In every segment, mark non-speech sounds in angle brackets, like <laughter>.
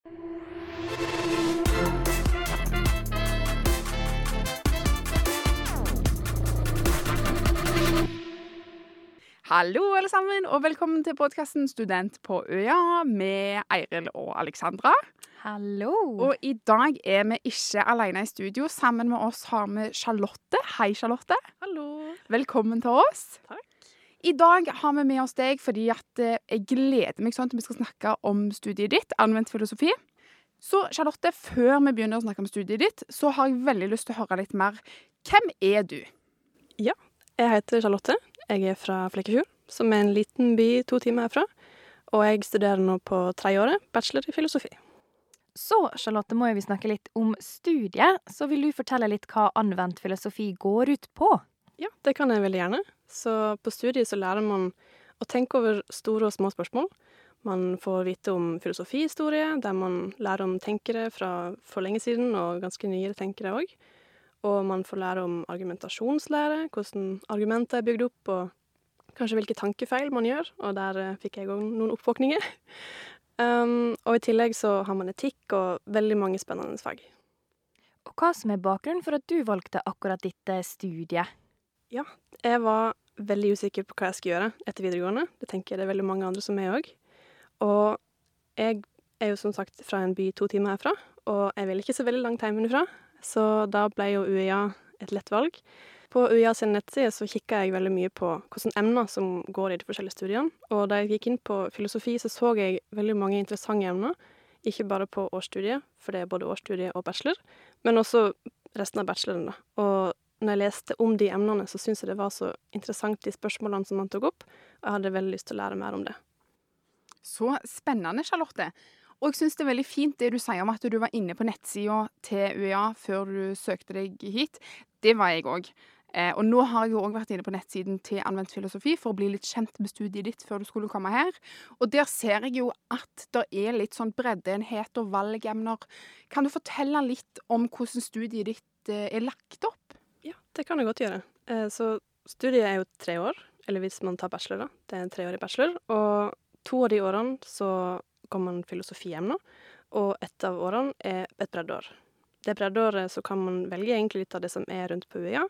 Hallo, alle sammen, og velkommen til podkasten Student på Øya med Eiril og Alexandra. Hallo. Og i dag er vi ikke alene i studio. Sammen med oss har vi Charlotte. Hei, Charlotte. Hallo. Velkommen til oss. Takk. I dag har vi med oss deg fordi at eh, jeg gleder meg sånn til vi skal snakke om studiet ditt, anvendt filosofi. Så Charlotte, før vi begynner å snakke om studiet ditt, så har jeg veldig lyst til å høre litt mer. Hvem er du? Ja, Jeg heter Charlotte. Jeg er fra Flekkefjord, som er en liten by to timer herfra. Og jeg studerer nå på tredjeåret, bachelor i filosofi. Så, Charlotte, må vi snakke litt om studiet. Så vil du fortelle litt hva anvendt filosofi går ut på? Ja, det kan jeg veldig gjerne. Så på studiet så lærer man å tenke over store og små spørsmål. Man får vite om filosofihistorie, der man lærer om tenkere fra for lenge siden, og ganske nyere tenkere òg. Og man får lære om argumentasjonslære, hvordan argumenter er bygd opp, og kanskje hvilke tankefeil man gjør. Og der eh, fikk jeg òg noen oppvåkninger. <laughs> Um, og i tillegg så har man etikk og veldig mange spennende fag. Og hva som er bakgrunnen for at du valgte akkurat dette studiet? Jeg var veldig usikker på hva jeg skal gjøre etter videregående. Det tenker jeg det er veldig mange andre som er òg. Og jeg er jo som sagt fra en by to timer herfra, og jeg vil ikke så veldig langt hjemmefra, så da ble jo UiA et lett valg. På UiA sin nettside så kikka jeg veldig mye på hvilke emner som går i de forskjellige studiene, og da jeg gikk inn på filosofi, så så jeg veldig mange interessante emner. Ikke bare på årsstudiet, for det er både årsstudie og bachelor, men også resten av bacheloren, da. Og når jeg leste om de emnene, så syntes jeg det var så interessant, de spørsmålene som han tok opp, og jeg hadde veldig lyst til å lære mer om det. Så spennende, Charlotte. Og jeg syns det er veldig fint det du sier om at du var inne på nettsida til UiA før du søkte deg hit. Det var jeg òg. Eh, og nå har jeg jo òg vært inne på nettsiden til Anvendt filosofi for å bli litt kjent med studiet ditt før du skulle komme her. Og der ser jeg jo at det er litt sånn breddeenhet og valgemner. Kan du fortelle litt om hvordan studiet ditt eh, er lagt opp? Det kan jeg godt gjøre. Eh, Så studiet er jo tre år, eller hvis man tar bachelor, da. Det er en treårig bachelor. Og to av de årene så kommer man filosofiemner, og ett av årene er et breddeår. Det breddeåret så kan man velge egentlig litt av det som er rundt på UiA,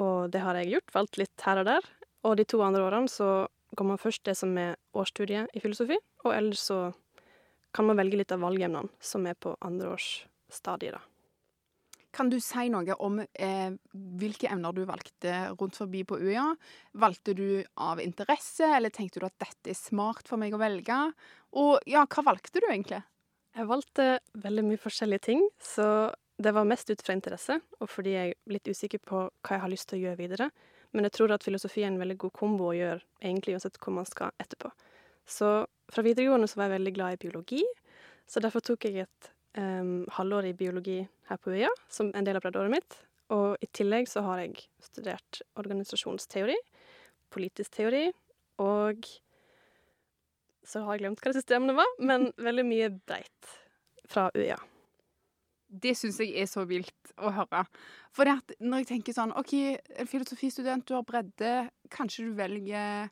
og det har jeg gjort, valgt litt her og der. Og de to andre årene så går man først det som er årsstudiet i filosofi, og ellers så kan man velge litt av valgemnene som er på andreårsstadiet, da. Kan du si noe om eh, hvilke emner du valgte rundt forbi på UiA? Valgte du av interesse, eller tenkte du at dette er smart for meg å velge? Og ja, hva valgte du egentlig? Jeg valgte veldig mye forskjellige ting, så det var mest ut fra interesse, og fordi jeg er litt usikker på hva jeg har lyst til å gjøre videre. Men jeg tror at filosofi er en veldig god kombo å gjøre, egentlig uansett hvor man skal etterpå. Så fra videregående så var jeg veldig glad i biologi, så derfor tok jeg et um, halvår i biologi her på UiA, som en del av breddeåret mitt. Og i tillegg så har jeg studert organisasjonsteori, politisk teori, og så har jeg glemt hva det siste emnet var, men <laughs> veldig mye breit fra UiA. Det syns jeg er så vilt å høre. For når jeg tenker sånn OK, en filosofistudent, du har bredde, kanskje du velger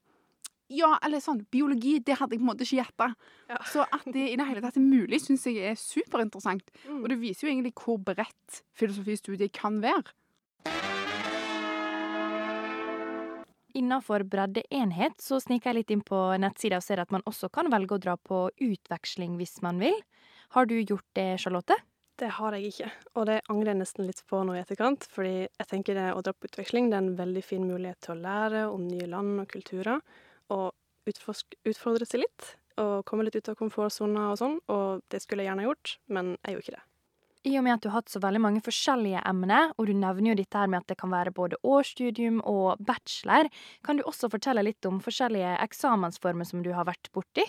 Ja, eller sånn biologi, det hadde jeg på en måte ikke gjetta. Ja. Så at det i det hele tatt er mulig, syns jeg er superinteressant. Mm. Og det viser jo egentlig hvor bredt filosofistudiet kan være. Innenfor breddeenhet så sniker jeg litt inn på nettsida og ser at man også kan velge å dra på utveksling hvis man vil. Har du gjort det, Charlotte? Det har jeg ikke, og det angrer jeg nesten litt på nå i etterkant, fordi jeg tenker det å dra på utveksling det er en veldig fin mulighet til å lære om nye land og kulturer, utforsk, utfordre seg litt, og komme litt ut av komfortsona og sånn, og det skulle jeg gjerne gjort, men jeg gjorde ikke det. I og med at du har hatt så veldig mange forskjellige emner, og du nevner jo dette her med at det kan være både årsstudium og bachelor, kan du også fortelle litt om forskjellige eksamensformer som du har vært borti?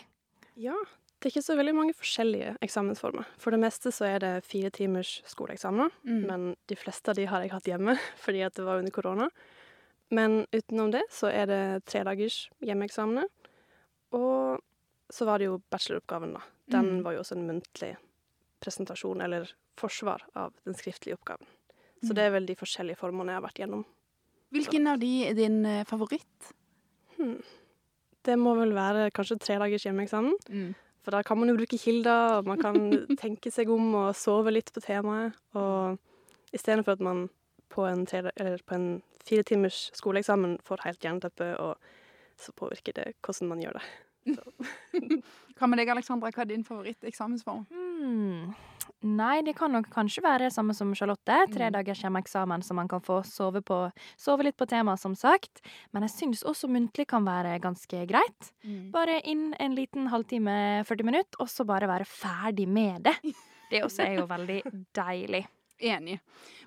Ja, det er ikke så veldig mange forskjellige eksamensformer. For det meste så er det fire timers skoleeksamener, Mm. men de fleste av de har jeg hatt hjemme <laughs> fordi at det var under korona. Men utenom det så er det tre dagers hjemmeeksamener. Og så var det jo bacheloroppgaven, da. Den Mm. var jo også en muntlig presentasjon, eller forsvar av den skriftlige oppgaven. Så Mm. det er vel de forskjellige formene jeg har vært gjennom. Hvilken av de er din eh, favoritt? Hmm. Det må vel være kanskje tre dagers hjemmeeksamen. Mm. For da kan man jo bruke kilder, og man kan <laughs> tenke seg om og sove litt på temaet. Og istedenfor at man på en, på en fire timers skoleeksamen får helt jernteppe, og så påvirker det hvordan man gjør det. <laughs> Hva med deg, Alexandra? Hva er din favoritteksamensform? Mm. Nei, det kan nok kanskje være det samme som Charlotte. Tre Mm. dagers hjemmeeksamen som man kan få sove, på, sove litt på temaet, som sagt. Men jeg syns også muntlig kan være ganske greit. Bare inn en liten halvtime, 40 minutter, og så bare være ferdig med det. <laughs> Det også er jo veldig deilig. Enig.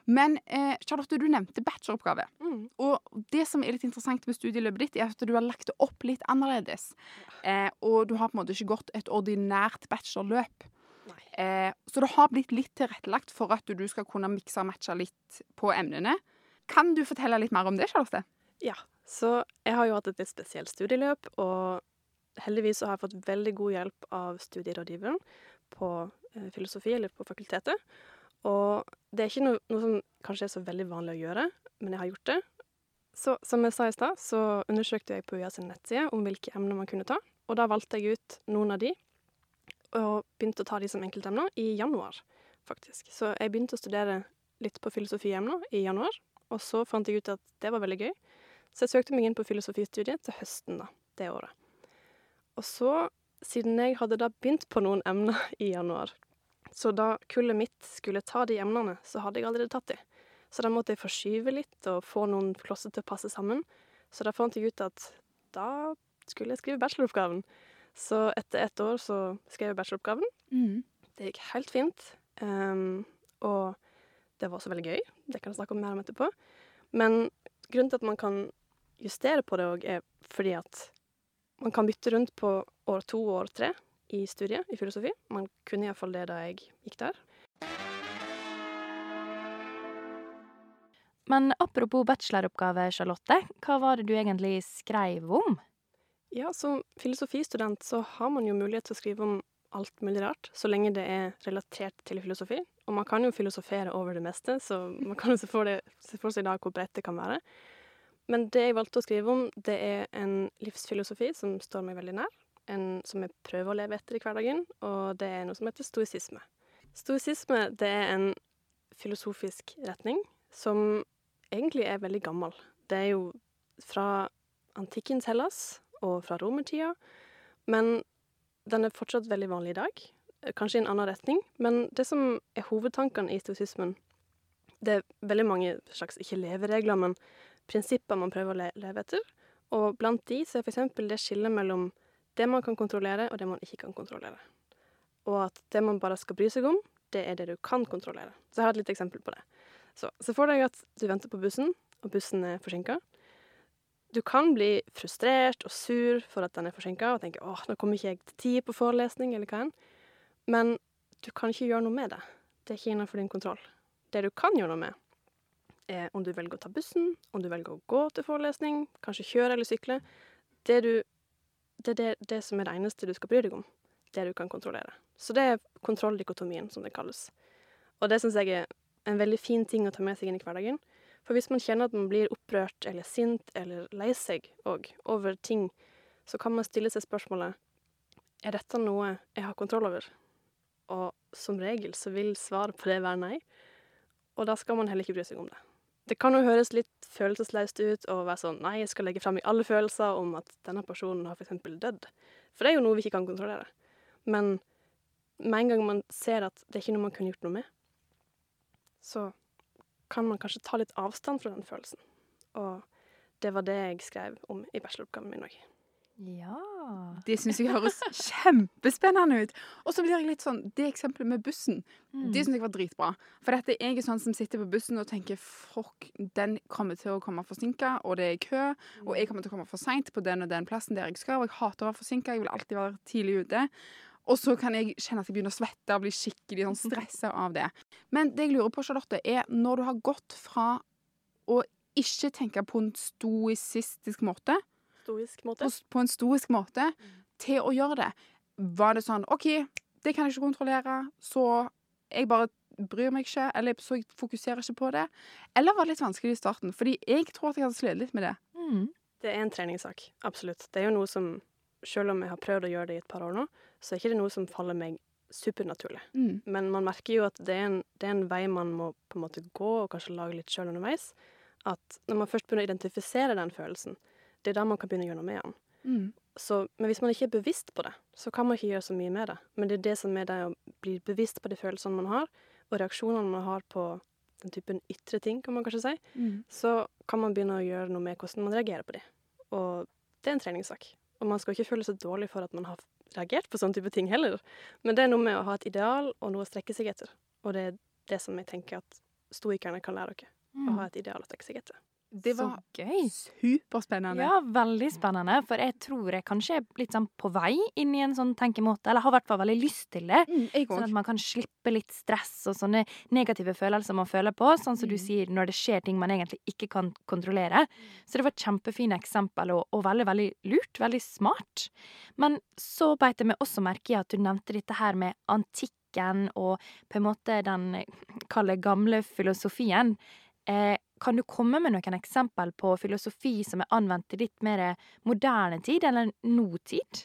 Men eh, Charlotte, du nevnte bacheloroppgave. Mm. Og det som er litt interessant med studieløpet ditt, er at du har lagt det opp litt annerledes. Eh, og du har på en måte ikke gått et ordinært bachelorløp. Eh, så det har blitt litt tilrettelagt for at du skal kunne mikse og matche litt på emnene. Kan du fortelle litt mer om det, Charlotte? Ja, så jeg har jo hatt et litt spesielt studieløp, og heldigvis så har jeg fått veldig god hjelp av studierådgiveren på eh, filosofi, eller på fakultetet. Og det er ikke noe, noe som kanskje er så veldig vanlig å gjøre, men jeg har gjort det. Så som jeg sa i stad, så undersøkte jeg på UiA sin nettside om hvilke emner man kunne ta, og da valgte jeg ut noen av de, og begynte å ta de som enkeltemner i januar, faktisk. Så jeg begynte å studere litt på filosofiemner i januar, og så fant jeg ut at det var veldig gøy. Så jeg søkte meg inn på filosofistudiet til høsten da, det året. Og så, siden jeg hadde da begynt på noen emner <laughs> i januar, så da kullet mitt skulle ta de emnene, så hadde jeg allerede tatt de. Så da måtte jeg forskyve litt og få noen klosser til å passe sammen. Så da fant jeg ut at da skulle jeg skrive bacheloroppgaven. Så etter ett år så skrev jeg bacheloroppgaven. Det gikk helt fint. Um, og det var også veldig gøy. Det kan jeg snakke om mer om etterpå. Men grunnen til at man kan justere på det òg, er fordi at man kan bytte rundt på år to og år tre i studiet i filosofi. Man kunne iallfall det da jeg gikk der. Men apropos bacheloroppgave, Charlotte. Hva var det du egentlig skrev om? Ja, som filosofistudent så har man jo mulighet til å skrive om alt mulig rart, så lenge det er relatert til filosofi. Og man kan jo filosofere over det meste, så man kan jo se for, det, se for seg da hvor bredt det kan være. Men det jeg valgte å skrive om, det er en livsfilosofi som står meg veldig nær. En som jeg prøver å leve etter i hverdagen, og det er noe som heter stoisisme. Stoisisme det er en filosofisk retning som egentlig er veldig gammel. Det er jo fra antikkens Hellas og fra romertida, men den er fortsatt veldig vanlig i dag. Kanskje i en annen retning, men det som er hovedtankene i stoisismen, det er veldig mange slags, ikke leveregler, men prinsipper man prøver å le leve etter. Og blant de så er eksempel det skillet mellom det man kan kontrollere, og det man ikke kan kontrollere. Og at det man bare skal bry seg om, det er det du kan kontrollere. Så jeg har et lite eksempel på det. Så se for deg at du venter på bussen, og bussen er forsinka. Du kan bli frustrert og sur for at den er forsinka, og tenke åh, nå kommer ikke jeg til tid på forelesning, eller hva enn. Men du kan ikke gjøre noe med det. Det er ikke innenfor din kontroll. Det du kan gjøre noe med, er om du velger å ta bussen, om du velger å gå til forelesning, kanskje kjøre eller sykle. Det, du, det er det, det som er det eneste du skal bry deg om. Det du kan kontrollere. Så det er kontrolldikotomien, som det kalles. Og det syns jeg er en veldig fin ting å ta med seg inn i hverdagen. For hvis man kjenner at man blir opprørt eller sint eller lei seg òg over ting, så kan man stille seg spørsmålet er dette noe jeg har kontroll over. Og som regel så vil svaret på det være nei. Og da skal man heller ikke bry seg om det. Det kan jo høres litt følelsesløst ut og være sånn nei, jeg skal legge frem i alle følelser om at denne personen har eksempel dødd. For det er jo noe vi ikke kan kontrollere. Men med en gang man ser at det er ikke noe man kunne gjort noe med, så kan man kanskje ta litt avstand fra den følelsen. Og det var det jeg skrev om i bacheloroppgaven min òg. Ja. Det syns jeg høres kjempespennende ut. Og så blir jeg litt sånn Det eksempelet med bussen, Mm. det syns jeg var dritbra. For dette jeg er sånn som sitter på bussen og tenker fuck, den kommer til å komme forsinka, og det er kø, og jeg kommer til å komme for seint på den og den plassen der jeg skal, og jeg hater å være forsinka, jeg vil alltid være tidlig ute. Og så kan jeg kjenne at jeg begynner å svette og bli skikkelig sånn stressa av det. Men det jeg lurer på, Charlotte, er når du har gått fra å ikke tenke på en stoisistisk måte Stoisk måte. på, på en stoisk måte til å gjøre det. Var det sånn OK, det kan jeg ikke kontrollere, så jeg bare bryr meg ikke, eller så jeg fokuserer ikke på det? Eller var det litt vanskelig i starten? Fordi jeg tror at jeg hadde slitt litt med det. Mm. Det er en treningssak, absolutt. Det er jo noe som selv om jeg har prøvd å gjøre det i et par år nå, så er ikke det noe som faller meg supernaturlig. Mm. Men man merker jo at det er, en, det er en vei man må på en måte gå, og kanskje lage litt sjøl underveis. At når man først begynner å identifisere den følelsen, det er da man kan begynne å gjøre noe med den. Mm. Så, men hvis man ikke er bevisst på det, så kan man ikke gjøre så mye med det. Men det er det som er det å bli bevisst på de følelsene man har, og reaksjonene man har på den typen ytre ting, kan man kanskje si, Mm. så kan man begynne å gjøre noe med hvordan man reagerer på de. Og det er en treningssak. Og man skal ikke føle seg dårlig for at man har reagert på sånne type ting heller. Men det er noe med å ha et ideal og noe å strekke seg etter. Og det er det som jeg tenker at stoikerne kan lære dere. Å ha et ideal å strekke seg etter. Det var Så gøy. superspennende. Ja, veldig spennende. For jeg tror jeg kanskje er litt sånn på vei inn i en sånn tenkemåte, eller har i hvert fall veldig lyst til det. Mm, Sånn at man kan slippe litt stress og sånne negative følelser man føler på. Sånn som du Mm. sier, når det skjer ting man egentlig ikke kan kontrollere. Så det var et kjempefine eksempel, og, og veldig, veldig lurt. Veldig smart. Men så beit jeg meg også merke i at du nevnte dette her med antikken og på en måte den kall det gamle filosofien. Eh, kan du komme med noen eksempel på filosofi som er anvendt i litt mer moderne tid, eller nåtid?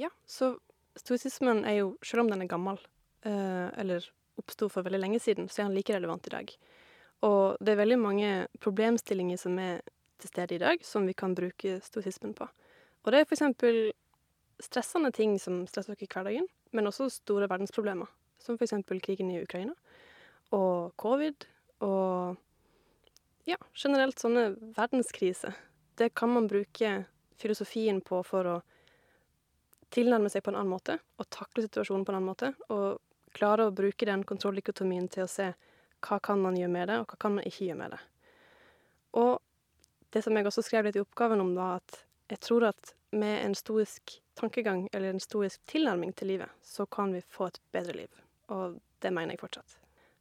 Ja, så stoisismen er jo, selv om den er gammel, eh, eller oppsto for veldig lenge siden, så er den like relevant i dag. Og det er veldig mange problemstillinger som er til stede i dag, som vi kan bruke stoisismen på. Og det er eksempel stressende ting som stresser oss i hverdagen, men også store verdensproblemer, som eksempel krigen i Ukraina, og covid, og ja, generelt sånne verdenskriser. Det kan man bruke filosofien på for å tilnærme seg på en annen måte og takle situasjonen på en annen måte. Og klare å bruke den kontrollikotomien til å se hva kan man gjøre med det, og hva kan man ikke gjøre med det. Og det som jeg også skrev litt i oppgaven om, var at jeg tror at med en stoisk tankegang eller en stoisk tilnærming til livet, så kan vi få et bedre liv. Og det mener jeg fortsatt.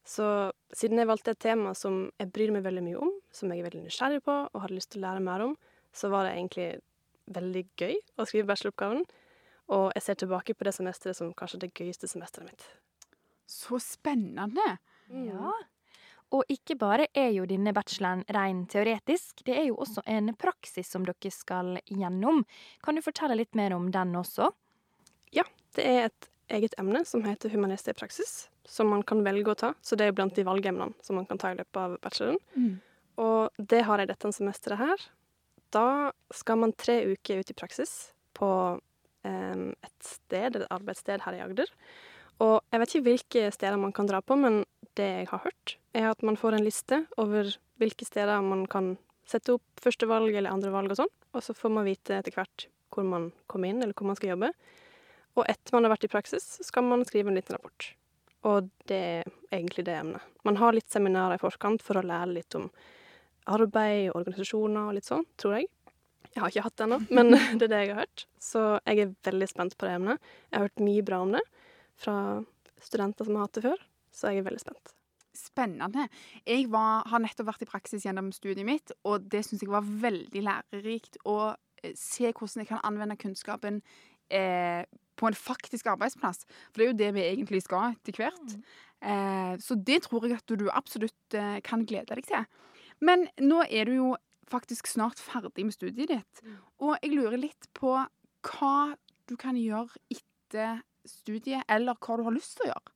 Så siden jeg valgte et tema som jeg bryr meg veldig mye om, som jeg er veldig nysgjerrig på og hadde lyst til å lære mer om, så var det egentlig veldig gøy å skrive bacheloroppgaven. Og jeg ser tilbake på det semesteret som kanskje det gøyeste semesteret mitt. Så spennende. Ja. Og ikke bare er jo denne bacheloren ren teoretisk, det er jo også en praksis som dere skal gjennom. Kan du fortelle litt mer om den også? Ja, Det er et eget emne som heter humanist i praksis, som man kan velge å ta. Så det er blant de valgemnene som man kan ta i løpet av bacheloren. Mm. Og det har jeg dette semesteret her. Da skal man tre uker ut i praksis på em, et sted, et arbeidssted her i Agder. Og jeg vet ikke hvilke steder man kan dra på, men det jeg har hørt, er at man får en liste over hvilke steder man kan sette opp første valg eller andre valg og sånn, og så får man vite etter hvert hvor man kommer inn, eller hvor man skal jobbe. Og etter man har vært i praksis, skal man skrive en liten rapport. Og det er egentlig det emnet. Man har litt seminarer i forkant for å lære litt om arbeid og organisasjoner og litt sånn, tror jeg. Jeg har ikke hatt det ennå, <laughs> men <laughs> det er det jeg har hørt. Så jeg er veldig spent på det emnet. Jeg har hørt mye bra om det fra studenter som har hatt det før, så jeg er veldig spent. Spennende. Jeg var, har nettopp vært i praksis gjennom studiet mitt, og det syns jeg var veldig lærerikt å eh, se hvordan jeg kan anvende kunnskapen eh, på en faktisk arbeidsplass. For det er jo det vi egentlig skal etter hvert. Eh, så det tror jeg at du absolutt eh, kan glede deg til. Men nå er du jo faktisk snart ferdig med studiet ditt, og jeg lurer litt på hva du kan gjøre etter studiet, eller hva du har lyst til å gjøre.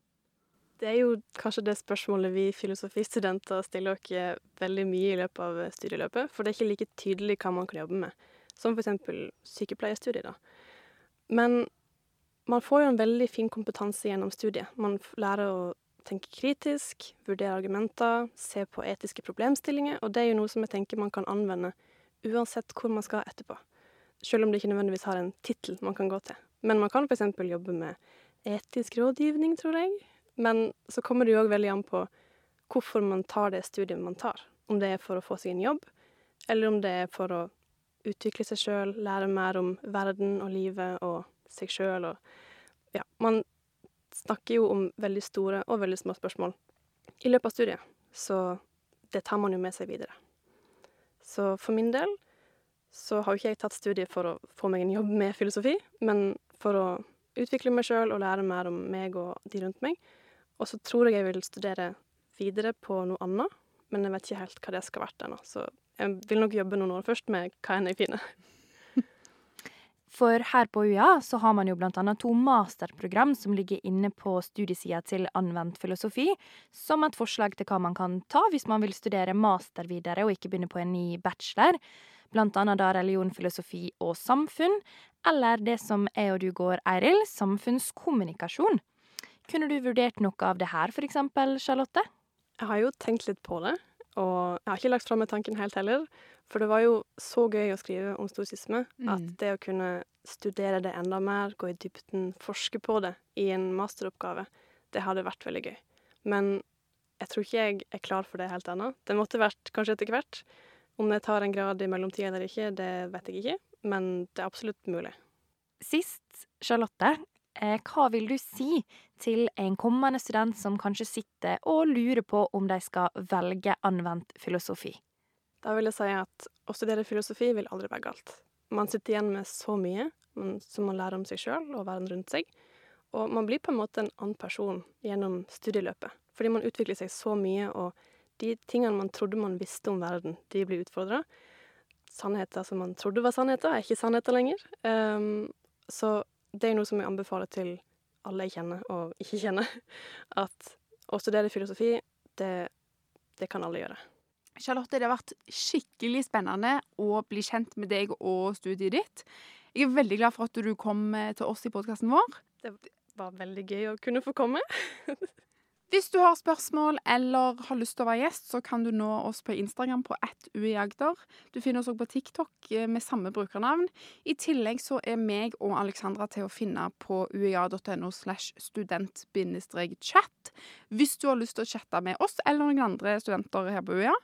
Det er jo kanskje det spørsmålet vi filosofistudenter stiller oss veldig mye i løpet av studieløpet, for det er ikke like tydelig hva man kan jobbe med, som eksempel sykepleierstudiet, da. Men man får jo en veldig fin kompetanse gjennom studiet. Man lærer å tenke kritisk, vurdere argumenter, se på etiske problemstillinger, og det er jo noe som jeg tenker man kan anvende uansett hvor man skal etterpå. Selv om det ikke nødvendigvis har en tittel man kan gå til. Men man kan f.eks. jobbe med etisk rådgivning, tror jeg. Men så kommer det jo òg veldig an på hvorfor man tar det studiet man tar. Om det er for å få seg en jobb, eller om det er for å utvikle seg sjøl, lære mer om verden og livet og seg sjøl og Ja, man snakker jo om veldig store og veldig små spørsmål i løpet av studiet, så det tar man jo med seg videre. Så for min del så har jo ikke jeg tatt studiet for å få meg en jobb med filosofi, men for å utvikle meg sjøl og lære mer om meg og de rundt meg. Og så tror jeg jeg vil studere videre på noe annet, men jeg vet ikke helt hva det skal være ennå. Så jeg vil nok jobbe noen år først med hva enn jeg finner. <laughs> For her på UiA så har man jo annet to masterprogram som ligger inne på studiesida til anvendt filosofi, som et forslag til hva man kan ta hvis man vil studere master videre og ikke begynne på en ny bachelor. Annet da religion, filosofi og samfunn, eller det som jeg og du går, Eiril, samfunnskommunikasjon. Kunne du vurdert noe av det her, eksempel, Charlotte? Jeg har jo tenkt litt på det, og jeg har ikke lagt fra meg tanken helt heller. For det var jo så gøy å skrive om storsisme mm. at det å kunne studere det enda mer, gå i dybden, forske på det i en masteroppgave, det hadde vært veldig gøy. Men jeg tror ikke jeg er klar for det helt ennå. Det måtte vært kanskje etter hvert. Om jeg tar en grad i mellomtida eller ikke, det vet jeg ikke, men det er absolutt mulig. Sist, Charlotte, hva vil du si til en kommende student som kanskje sitter og lurer på om de skal velge anvendt filosofi? Da vil jeg si at å studere filosofi vil aldri være galt. Man sitter igjen med så mye som man lærer om seg sjøl og verden rundt seg. Og man blir på en måte en annen person gjennom studieløpet. Fordi man utvikler seg så mye, og de tingene man trodde man visste om verden, de blir utfordra. Sannheter som man trodde var sannheter, er ikke sannheter lenger. Um, så det er noe som jeg anbefaler til alle jeg kjenner og ikke kjenner. <laughs> At å studere filosofi, det, det kan alle gjøre. Charlotte, det har vært skikkelig spennende å bli kjent med deg og studiet ditt. Jeg er veldig glad for at du kom eh, til oss i podkasten vår. Det var veldig gøy å kunne få komme. <laughs> Hvis du har spørsmål eller har lyst til å være gjest, så kan du nå oss på Instagram på atuiagder. Du finner oss også på TikTok eh, med samme brukernavn. I tillegg så er meg og Alexandra til å finne på uia.no slash student-chat hvis du har lyst til å chatte med oss eller noen andre studenter her på UiA.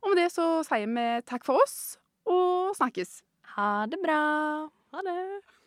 Og med det så sier vi takk for oss, og snakkes. Ha det bra. Ha det.